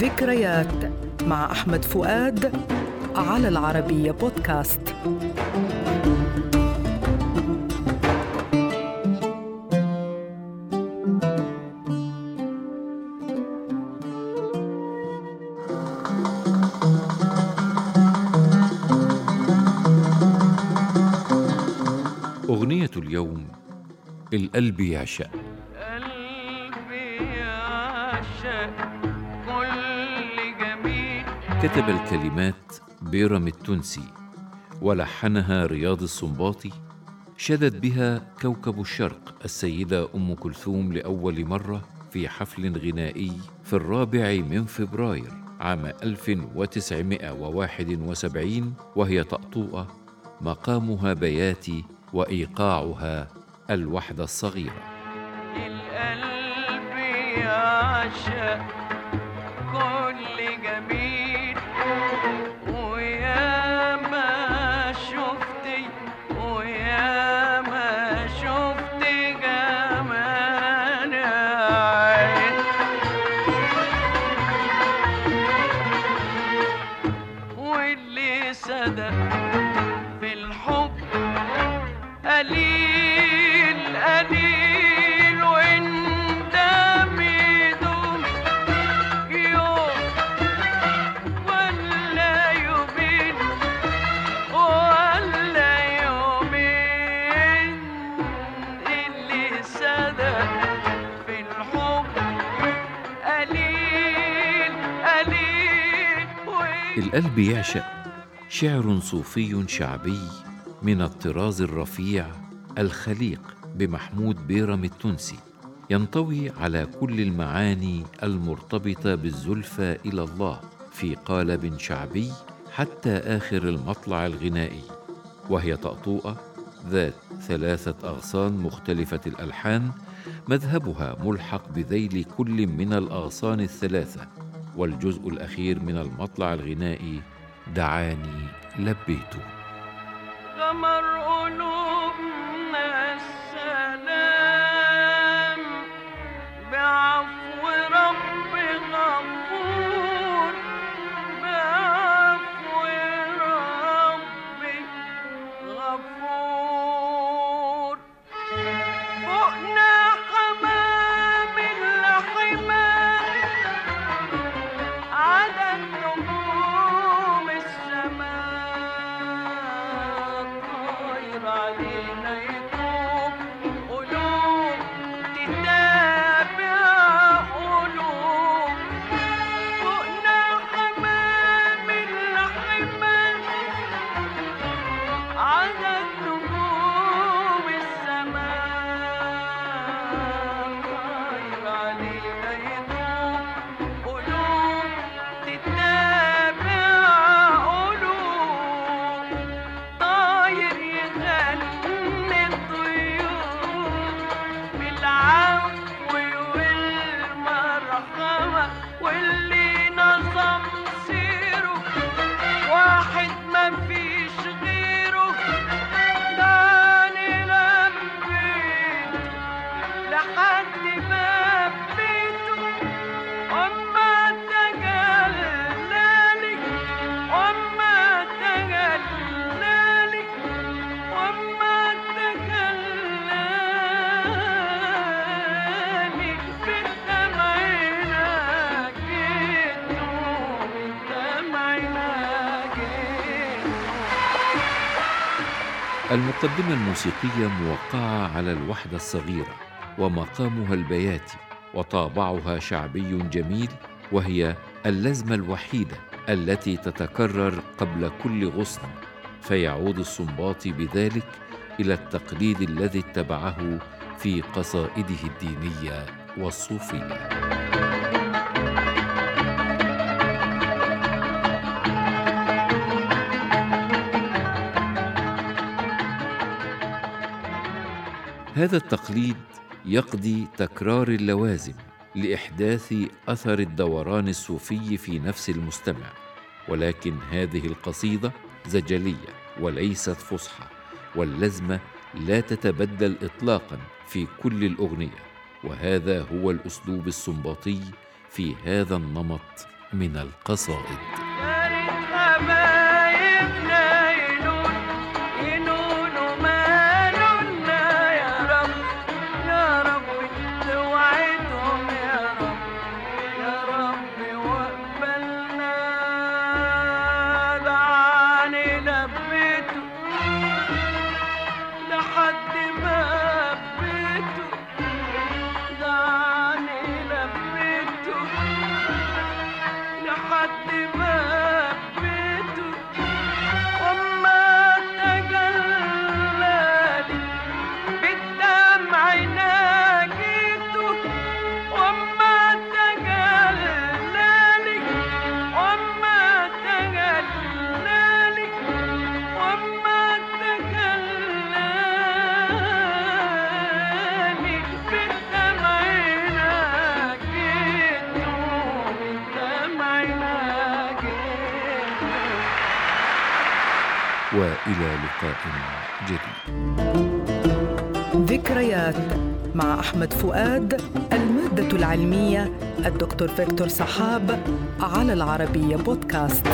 ذكريات مع أحمد فؤاد على العربية بودكاست. أغنية اليوم القلب يعشق قلبي يعشق كتب الكلمات بيرم التونسي ولحنها رياض السنباطي شدت بها كوكب الشرق السيدة أم كلثوم لأول مرة في حفل غنائي في الرابع من فبراير عام 1971 وهي طأطوئة مقامها بياتي وإيقاعها الوحدة الصغيرة. القلب يعشق القلب يعشق شعر صوفي شعبي من الطراز الرفيع الخليق بمحمود بيرم التونسي ينطوي على كل المعاني المرتبطة بالزلفى إلى الله في قالب شعبي حتى آخر المطلع الغنائي وهي طأطوئة ذات ثلاثة أغصان مختلفة الألحان مذهبها ملحق بذيل كل من الأغصان الثلاثة. والجزء الأخير من المطلع الغنائي دعاني لبيته. غمر المقدمة الموسيقية موقعة على الوحدة الصغيرة ومقامها البياتي وطابعها شعبي جميل وهي اللزمة الوحيدة التي تتكرر قبل كل غصن. فيعود السنباطي بذلك إلى التقليد الذي اتبعه في قصائده الدينية والصوفية. هذا التقليد يقضي تكرار اللوازم لإحداث أثر الدوران الصوفي في نفس المستمع ولكن هذه القصيدة زجلية وليست فصحى واللزمة لا تتبدل اطلاقا في كل الأغنية وهذا هو الأسلوب السنباطي في هذا النمط من القصائد. وإلى لقاء جديد. ذكريات مع أحمد فؤاد المادة العلمية الدكتور فيكتور صحاب على العربية بودكاست.